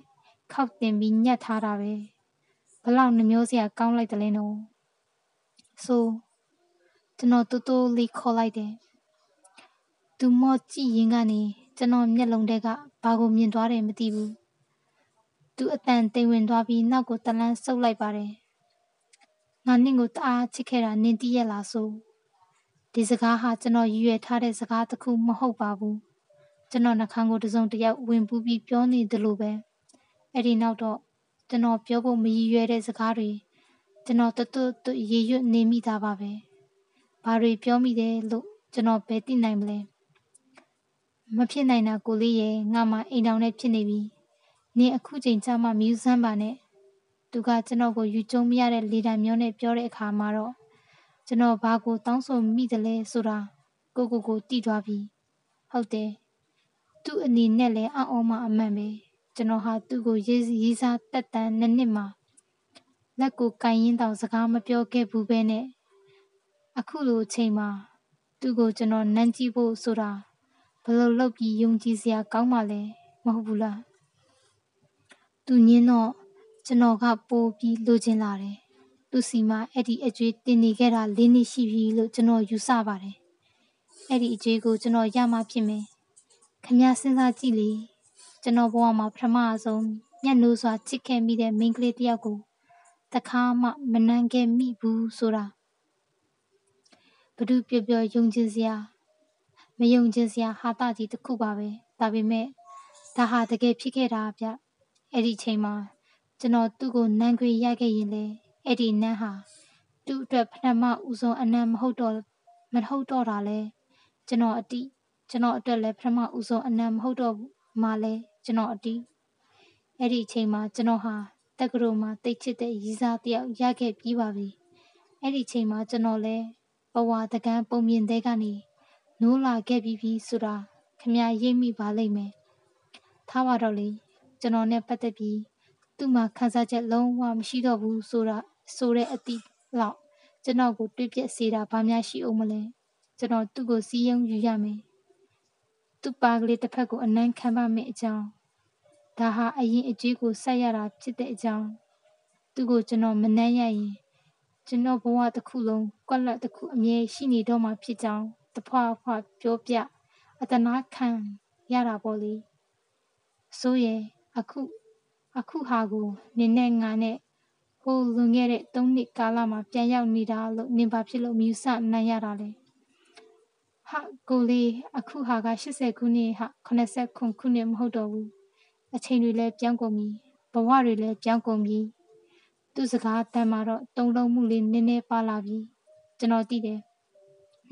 ခောက်တင်ပြီးညက်ထားတာပဲဘလောက်နှမျိုးစရာကောင်းလိုက်တယ်လဲနော်ဆိုကျွန်တော်တူတူလေးခေါ်လိုက်တယ်သူမော့ကြည့်ရင်ကနေကျွန်တော်မျက်လုံးထဲကဘာကိုမြင်သွားတယ်မသိဘူးသူအတန်တိမ်ဝင်သွားပြီးနောက်ကိုတလန်းဆုပ်လိုက်ပါတယ် ငါနင့်ကိုတအားချစ်ခဲ့တာနင်တည့်ရလားဆိုဒီစကားဟာကျွန်တော်ရွယ်ထားတဲ့စကားတစ်ခုမဟုတ်ပါဘူးကျွန်တော်နှာခေါင်းကိုတစုံတယောက်ဝင်ပူးပြီးပြောနေတယ်လို့ပဲအဲ့ဒီနောက်တော့ကျွန်တော်ပြောဖို့မရည်ရွယ်တဲ့စကားတွေကျွန်တော်တသွတ်ရေရွတ်နေမိတာပါပဲဘာတွေပြောမိတယ်လို့ကျွန်တော်ဘယ်သိနိုင်မလဲမဖြစ်နိုင်တာကိုလေးရဲ့ငါမှအိမ်တောင်နဲ့ဖြစ်နေပြီနင်အခုချိန်ကျမှမြူးစမ်းပါနဲ့ သူကကျွန်တော်ကိုယူကျုံမရတဲ့လေတံမျိုးနဲ့ပြောတဲ့အခါမှာတော့ကျွန်တော်ဘာကိုတောင်းဆိုမိတယ်လဲဆိုတာကိုကိုကိုတီးသွားပြီဟုတ်တယ်သူ့အနေနဲ့လည်းအံ့ဩမှအမှန်ပဲကျွန်တော်ဟာသူ့ကိုရေးရေးစားတက်တန်းနှစ်နှစ်မှာလက်ကိုကင်ရင်တောင်စကားမပြောခဲ့ဘူးပဲနဲ့အခုလိုအချိန်မှာသူ့ကိုကျွန်တော်နမ်းကြည့်ဖို့ဆိုတာဘယ်လိုလုပ်ပြီးယုံကြည်စရာကောင်းမှလဲမဟုတ်ဘူးလားသူညင်းတော့ ကျွန်တော်ကပိုးပြီးလိုချင်လာတယ်သူစီမှာအဲ့ဒီအကျွေးတင်နေခဲ့တာလေးနှစ်ရှိပြီလို့ကျွန်တော်ယူဆပါတယ်အဲ့ဒီအကျွေးကိုကျွန်တော်ရမှဖြစ်မယ်ခမစဉ်းစားကြည့်လေကျွန်တော်ဘဝမှာပထမဆုံးမျက်နှာစွာချစ်ခဲ့မိတဲ့မိန်းကလေးတယောက်ကိုတခါမှမနှံခဲ့မိဘူးဆိုတာဘဒုပြောပြောယုံကြည်စရာမယုံကြည်စရာဟာတာကြီးတစ်ခုပါပဲဒါပေမဲ့ဒါဟာတကယ်ဖြစ်ခဲ့တာဗျအဲ့ဒီချိန်မှာ ကျွန်တော်သူ့ကိုနန်းခွေရခဲ့ရင်လေအဲ့ဒီနန်းဟာသူ့အတွက်ပထမဦးဆုံးအနံမဟုတ်တော့မဟုတ်တော့တာလဲကျွန်တော်အတိကျွန်တော်အတွက်လည်းပထမဦးဆုံးအနံမဟုတ်တော့မှလဲကျွန်တော်အတိအဲ့ဒီအချိန်မှာကျွန်တော်ဟာတက္ကသိုလ်မှာတိတ်ချစ်တဲ့ရီစားတယောက်ရခဲ့ပြီးပါပြီအဲ့ဒီအချိန်မှာကျွန်တော်လည်းဘဝတကန်းပုံမြင်တဲ့ကနေနိုးလာခဲ့ပြီးပြီဆိုတာခမရိပ်မိပါလိမ့်မယ်ထားပါတော့လေကျွန်တော်နဲ့ပတ်သက်ပြီး သူ့မှာခံစားချက်လုံးဝမရှိတော့ဘူးဆိုတာဆိုတဲ့အတိလောက်ကျွန်တော်ကိုတွေးပြက်စေတာဘာများရှိအောင်မလဲကျွန်တော်သူ့ကိုစီးယုံယူရမယ်သူ့ပါကလေးတစ်ဖက်ကိုအနမ်းခံပါမယ်အကြောင်းဒါဟာအရင်အကြီးကိုဆက်ရတာဖြစ်တဲ့အကြောင်းသူ့ကိုကျွန်တော်မနှမ်းရရင်ကျွန်တော်ဘဝတစ်ခုလုံးကွက်လက်တစ်ခုအမြဲရှိနေတော့မှဖြစ်ကြောင်းတဖွာဖွာပြောပြအတနာခံရတာပေါ့လေဆိုရင်အခု အခုဟာကိုနင်းနဲ့ငါနဲ့ဟိုလွန်ခဲ့တဲ့၃နှစ်ကာလမှာပြန်ရောက်နေတာလို့နင်ဘာဖြစ်လို့မြူဆနိုင်ရတာလဲဟာကိုလေးအခုဟာက80ခုနှစ်ဟာ80ခုနှစ်မဟုတ်တော့ဘူးအချိန်တွေလည်းပြောင်းကုန်ပြီဘဝတွေလည်းပြောင်းကုန်ပြီသူစကားတန်မှာတော့တုံလုံးမှုလေးနည်းနည်းပါလာပြီကျွန်တော်သိတယ်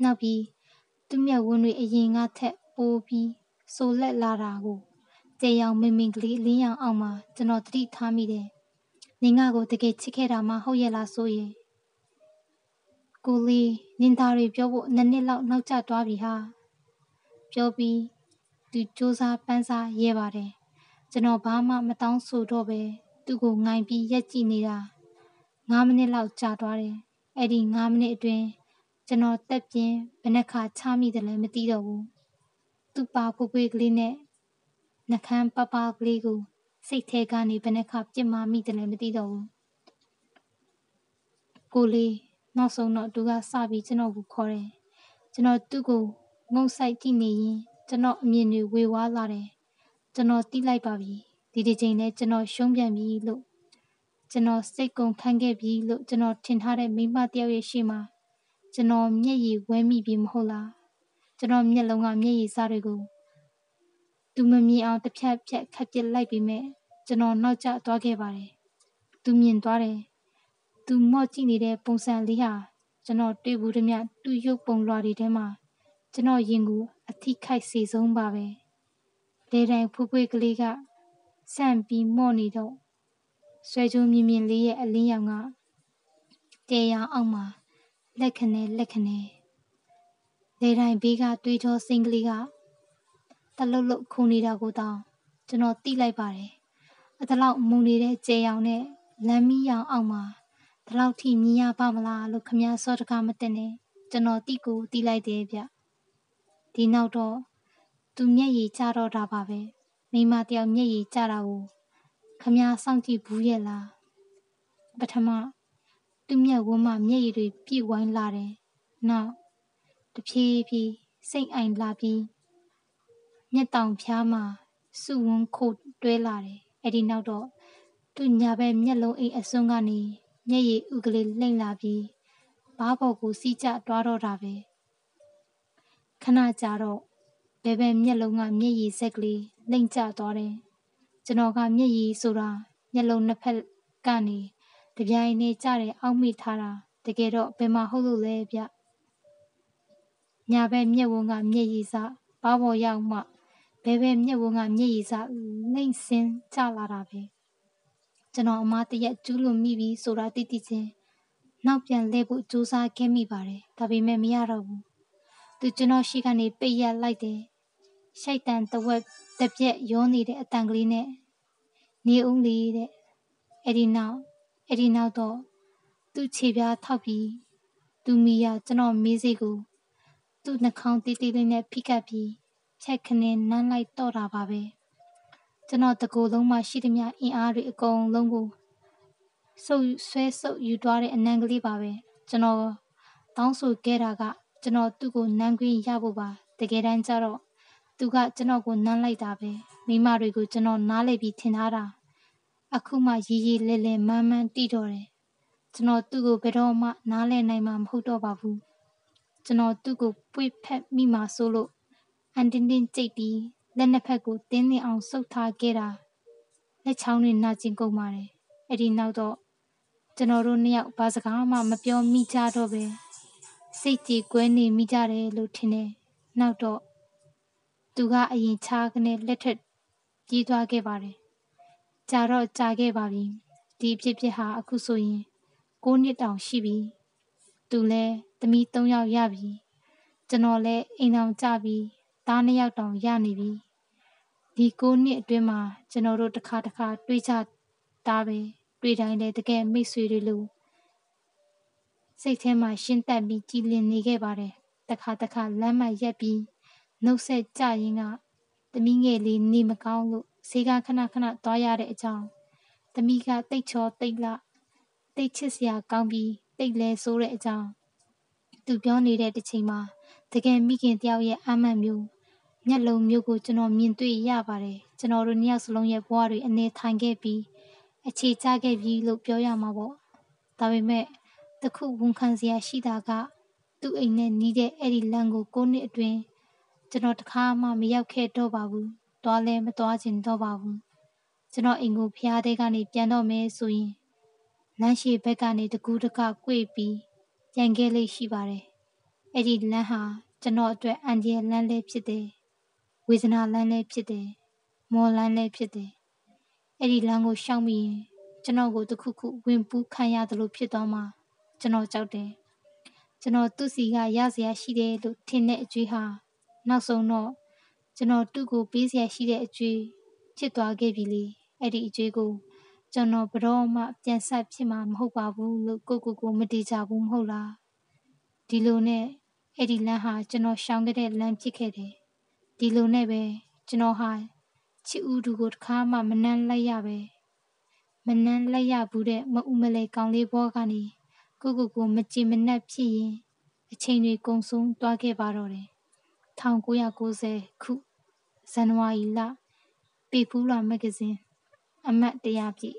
နောက်ပြီးသူ့မျက်ဝန်းတွေအရင်ကထက်ပိုပြီးဆိုလက်လာတာကို တေရောင်မင်မင်ကလေးလင်းရောင်အောင်မှာကျွန်တော်တတိထားမိတယ်။နင်ငါကိုတကယ်ချစ်ခဲ့တာမှဟုတ်ရဲ့လားဆိုရင်ကိုလေးနင်သားတွေပြောဖို့နှစ်နှစ်လောက်နောက်ကျသွားပြီဟာ။ပြောပြီးသူစူးစားပန်းစားရဲပါတယ်။ကျွန်တော်ဘာမှမတောင်းဆိုတော့ပဲသူ့ကိုငိုင်ပြီးရက်ကြည့်နေတာ9မိနစ်လောက်ကြာသွားတယ်။အဲ့ဒီ9မိနစ်အတွင်းကျွန်တော်တက်ပြင်းဘယ်နှခါချမိတယ်လဲမသိတော့ဘူး။သူ့ပါဖွေးဖွေးကလေးနဲ့ နှကန်းပပကလေးကိုစိတ်ထဲကနေဘယ်နှခါပြစ်မှာမိတယ်လဲမသိတော့ဘူးကိုလေးနောက်ဆုံးတော့သူကစပြီးကျွန်တော်ကိုခေါ်တယ်ကျွန်တော်သူ့ကိုငုံဆိုင်ကြည့်နေရင်ကျွန်တော်အမြင်တွေဝေဝါးလာတယ်ကျွန်တော်တီးလိုက်ပါပြီဒီဒီချိန်နဲ့ကျွန်တော်ရှုံးပြန်ပြီလို့ကျွန်တော်စိတ်ကုန်ခံခဲ့ပြီလို့ကျွန်တော်ထင်ထားတဲ့မိမတယောက်ရဲ့ရှေ့မှာကျွန်တော်မျက်ရည်ဝဲမိပြီမဟုတ်လားကျွန်တော်မျက်လုံးကမျက်ရည်စားတွေကို သူမမြင်အောင်တစ်ဖြတ်ဖြတ်ခတ်ပစ်လိုက်ပြီးမဲ့ကျွန်တော်နောက်ကျသွားခဲ့ပါတယ်သူမြင်သွားတယ်သူမော့ကြည့်နေတဲ့ပုံစံလေးဟာကျွန်တော်တွေ့ဘူးသည်မြသူ့ရုပ်ပုံလွှာတွေထဲမှာကျွန်တော်ရင်ကိုအထိခိုက်စေဆုံးပါပဲလေတိုင်ဖွေးဖွေးကလေးကဆန့်ပြီးမော့နေတော့ဆွဲကြုံမြင်မြင်လေးရဲ့အလင်းရောင်ကတဲရောင်အောက်မှာလက်ခနဲ့လက်ခနဲ့လေတိုင်ဘေးကတွေးထောစိန်ကလေးက တလုတ်လုတ်ခုန်နေတာကိုတောင်ကျွန်တော်သိလိုက်ပါတယ်အတလောက်မုံနေတဲ့ကြဲရောင်နဲ့လမ်းမီးရောင်အောက်မှာဒီလောက်ထိမြင်ရပါမလားလို့ခမည်းစောတကားမတင်နဲ့ကျွန်တော်တိကိုတီးလိုက်တယ်ဗျဒီနောက်တော့သူမျက်ရည်ကျတော့တာပါပဲမိမတယောက်မျက်ရည်ကျတာကိုခမည်းစောင့်ကြည့်ဘူးရဲ့လားပထမသူမျက်ဝန်းမှာမျက်ရည်တွေပြည့်ဝိုင်းလာတယ်နောက်တဖြည်းဖြည်းစိတ်အိုင်လာပြီး မျက်တောင်ဖျားမှာစုဝန်းခိုတွဲလာတယ်အဲ့ဒီနောက်တော့သူညာဘက်မျက်လုံးအိမ်အစွန်းကနေမျက်ရည်ဥကလေးလှိမ့်လာပြီးဘားပေါ်ကိုစီးကျသွားတော့တာပဲခဏကြာတော့ဘယ်ဘက်မျက်လုံးကမျက်ရည်ဆက်ကလေးလှိမ့်ကျသွားတယ်ကျွန်တော်ကမျက်ရည်ဆိုတာမျက်လုံးနှစ်ဖက်ကနေတပြိုင်နက်ကြတဲ့အောက်မိထားတာတကယ်တော့ဘယ်မှာဟုတ်လို့လဲဗျညာဘက်မျက်ဝန်းကမျက်ရည်စဘာပေါ်ရောက်မှ ဘဲဘဲမျက်ဝန်းကမျက်ရည်စလိမ့်စင်းကျလာတာပဲကျွန်တော်အမားတရက်ကျူးလွန်မိပြီဆိုတာသိသိချင်းနောက်ပြန်လဲဖို့ကြိုးစားခဲ့မိပါတယ်ဒါပေမဲ့မရတော့ဘူးသူကျွန်တော်ရှိကနေပိတ်ရက်လိုက်တယ်ရှိုက်တန်တဝက်တပြက်ရောနေတဲ့အတန်ကလေးနဲ့နေဦးလေးတဲ့အဲ့ဒီနောက်အဲ့ဒီနောက်တော့သူ့ခြေပြားထောက်ပြီးသူမီယာကျွန်တော်မေးစိကိုသူ့နှာခေါင်းတီးတီးလေးနဲ့ဖိကပ်ပြီး ဖြတ်ခနဲ့နမ်းလိုက်တော့တာပါပဲကျွန်တော်တကူလုံးမှရှိသမျှအင်အားတွေအကုန်လုံးကိုဆုပ်ဆွဲဆုပ်ယူသွားတဲ့အနံကလေးပါပဲကျွန်တော်တောင်းဆိုခဲ့တာက ကျွန်တော်သူ့ကိုနမ်းခွင့်ရဖို့ပါတကယ်တမ်းကျတော့သူကကျွန်တော်ကိုနမ်းလိုက်တာပဲမိမတွေကိုကျွန်တော်နားလည်ပြီးထင်ထားတာအခုမှရီရီလဲလဲမန်းမန်းတိတော့တယ်ကျွန်တော်သူ့ကိုဘယ်တော့မှနားလည်နိုင်မှာမဟုတ်တော့ပါဘူးကျွန်တော်သူ့ကိုပွေဖက်မိမှာဆိုလို့ အန်တင်းတင်းကြိတ်ပြီးလက်နှစ်ဖက်ကိုတင်းနေအောင်ဆုပ်ထားခဲ့တာလက်ချောင်းတွေနာကျင်ကုန်ပါတယ်အဲ့ဒီနောက်တော့ကျွန်တော်တို့နှစ်ယောက်ဘာစကားမှမပြောမိကြတော့ပဲစိတ်ကြည်ကွဲနေမိကြတယ်လို့ထင်တယ်နောက်တော့သူကအရင်ချားကနေလက်ထက်ပြေးသွားခဲ့ပါတယ်ကြာတော့ကြာခဲ့ပါပြီဒီဖြစ်ဖြစ်ဟာအခုဆိုရင်9နှစ်တောင်ရှိပြီသူလဲသမီး3ယောက်ရပြီကျွန်တော်လဲအိမ်အောင်ကြပြီ သား2ယောက်တောင်ရနေပြီဒီ9နှစ်အတွင်းမှာကျွန်တော်တို့တစ်ခါတစ်ခါတွေးကြတာပဲတွေ့တိုင်းလဲတကယ်မိတ်ဆွေတွေလို့စိတ်ထဲမှာရှင်းတက်ပြီးကြည်လင်နေခဲ့ပါတယ်တခါတခါလမ်းမရက်ပြီးနှုတ်ဆက်ကြရင်ကသမီးငယ်လေးနေမကောင်းလို့ဈေးကခဏခဏသွားရတဲ့အကြောင်းသမီးကတိတ်ချောတိတ်လတိတ်ချစ်စရာကောင်းပြီးတိတ်လဲဆိုးတဲ့အကြောင်းသူပြောနေတဲ့တစ်ချိန်မှာတကယ်မိခင်တယောက်ရဲ့အမှန်မျိုး မျက်လုံးမျိုးကိုကျွန်တော်မြင်တွေ့ရပါတယ်ကျွန်တော်တို့နှစ်ယောက်စလုံးရဲ့ဘဝတွေအနေထိုင်ခဲ့ပြီးအခြေချခဲ့ပြီလို့ပြောရမှာပေါ့ဒါပေမဲ့တခုဝန်ခံစရာရှိတာကသူ့အိမ်နဲ့နီးတဲ့အဲ့ဒီလမ်းကိုကိုနှစ်အတွင်းကျွန်တော်တခါမှမရောက်ခဲ့တော့ပါဘူး။သွားလဲမသွားချင်တော့ပါဘူး။ကျွန်တော်အိမ်ကိုဖျားတဲ့ကနေပြန်တော့မယ်ဆိုရင်လမ်းရှိဘက်ကနေတကူးတကကွေ့ပြီးပြန်ခဲ့လိမ့်ရှိပါတယ်။အဲ့ဒီလမ်းဟာကျွန်တော်အတွက်အန်ဒီလမ်းလေးဖြစ်တယ်။ ဝေဒနာလမ်းလေးဖြစ်တယ်။မော်လမ်းလေးဖြစ်တယ်။အဲ့ဒီလမ်းကိုရှောင်ပြီးရင်ကျွန်တော်ကိုတခုခုဝင်ပူးခံရတယ်လို့ဖြစ်သွားမှာကျွန်တော်ကြောက်တယ်။ကျွန်တော်သူ့စီကရစရာရှိတယ်လို့ထင်တဲ့အကျွေးဟာနောက်ဆုံးတော့ကျွန်တော်သူ့ကိုပေးစရာရှိတဲ့အကျွေးဖြစ်သွားခဲ့ပြီလေအဲ့ဒီအကျွေးကိုကျွန်တော်ဘရောမှပြန်ဆက်ဖြစ်မှာမဟုတ်ပါဘူးလို့ကိုကိုကိုမတည်ကြဘူးမဟုတ်လားဒီလိုနဲ့အဲ့ဒီလမ်းဟာကျွန်တော်ရှောင်ခဲ့တဲ့လမ်းဖြစ်ခဲ့တယ် ဒီလိုနဲ့ပဲကျွန်တော်ဟာချစ်ဦးသူကိုတစ်ခါမှမနှမ်းလိုက်ရပဲမနှမ်းလိုက်ရဘူးတဲ့မဥမလဲကောင်းလေးဘောကနေကိုကိုကိုမကြည်မနှက်ဖြစ်ရင်အချိန်တွေကုန်ဆုံးသွားခဲ့ပါတော့တယ်1990ခုဇန်နဝါရီလပေပူးလာမဂ္ဂဇင်းအမှတ်တရပြည့်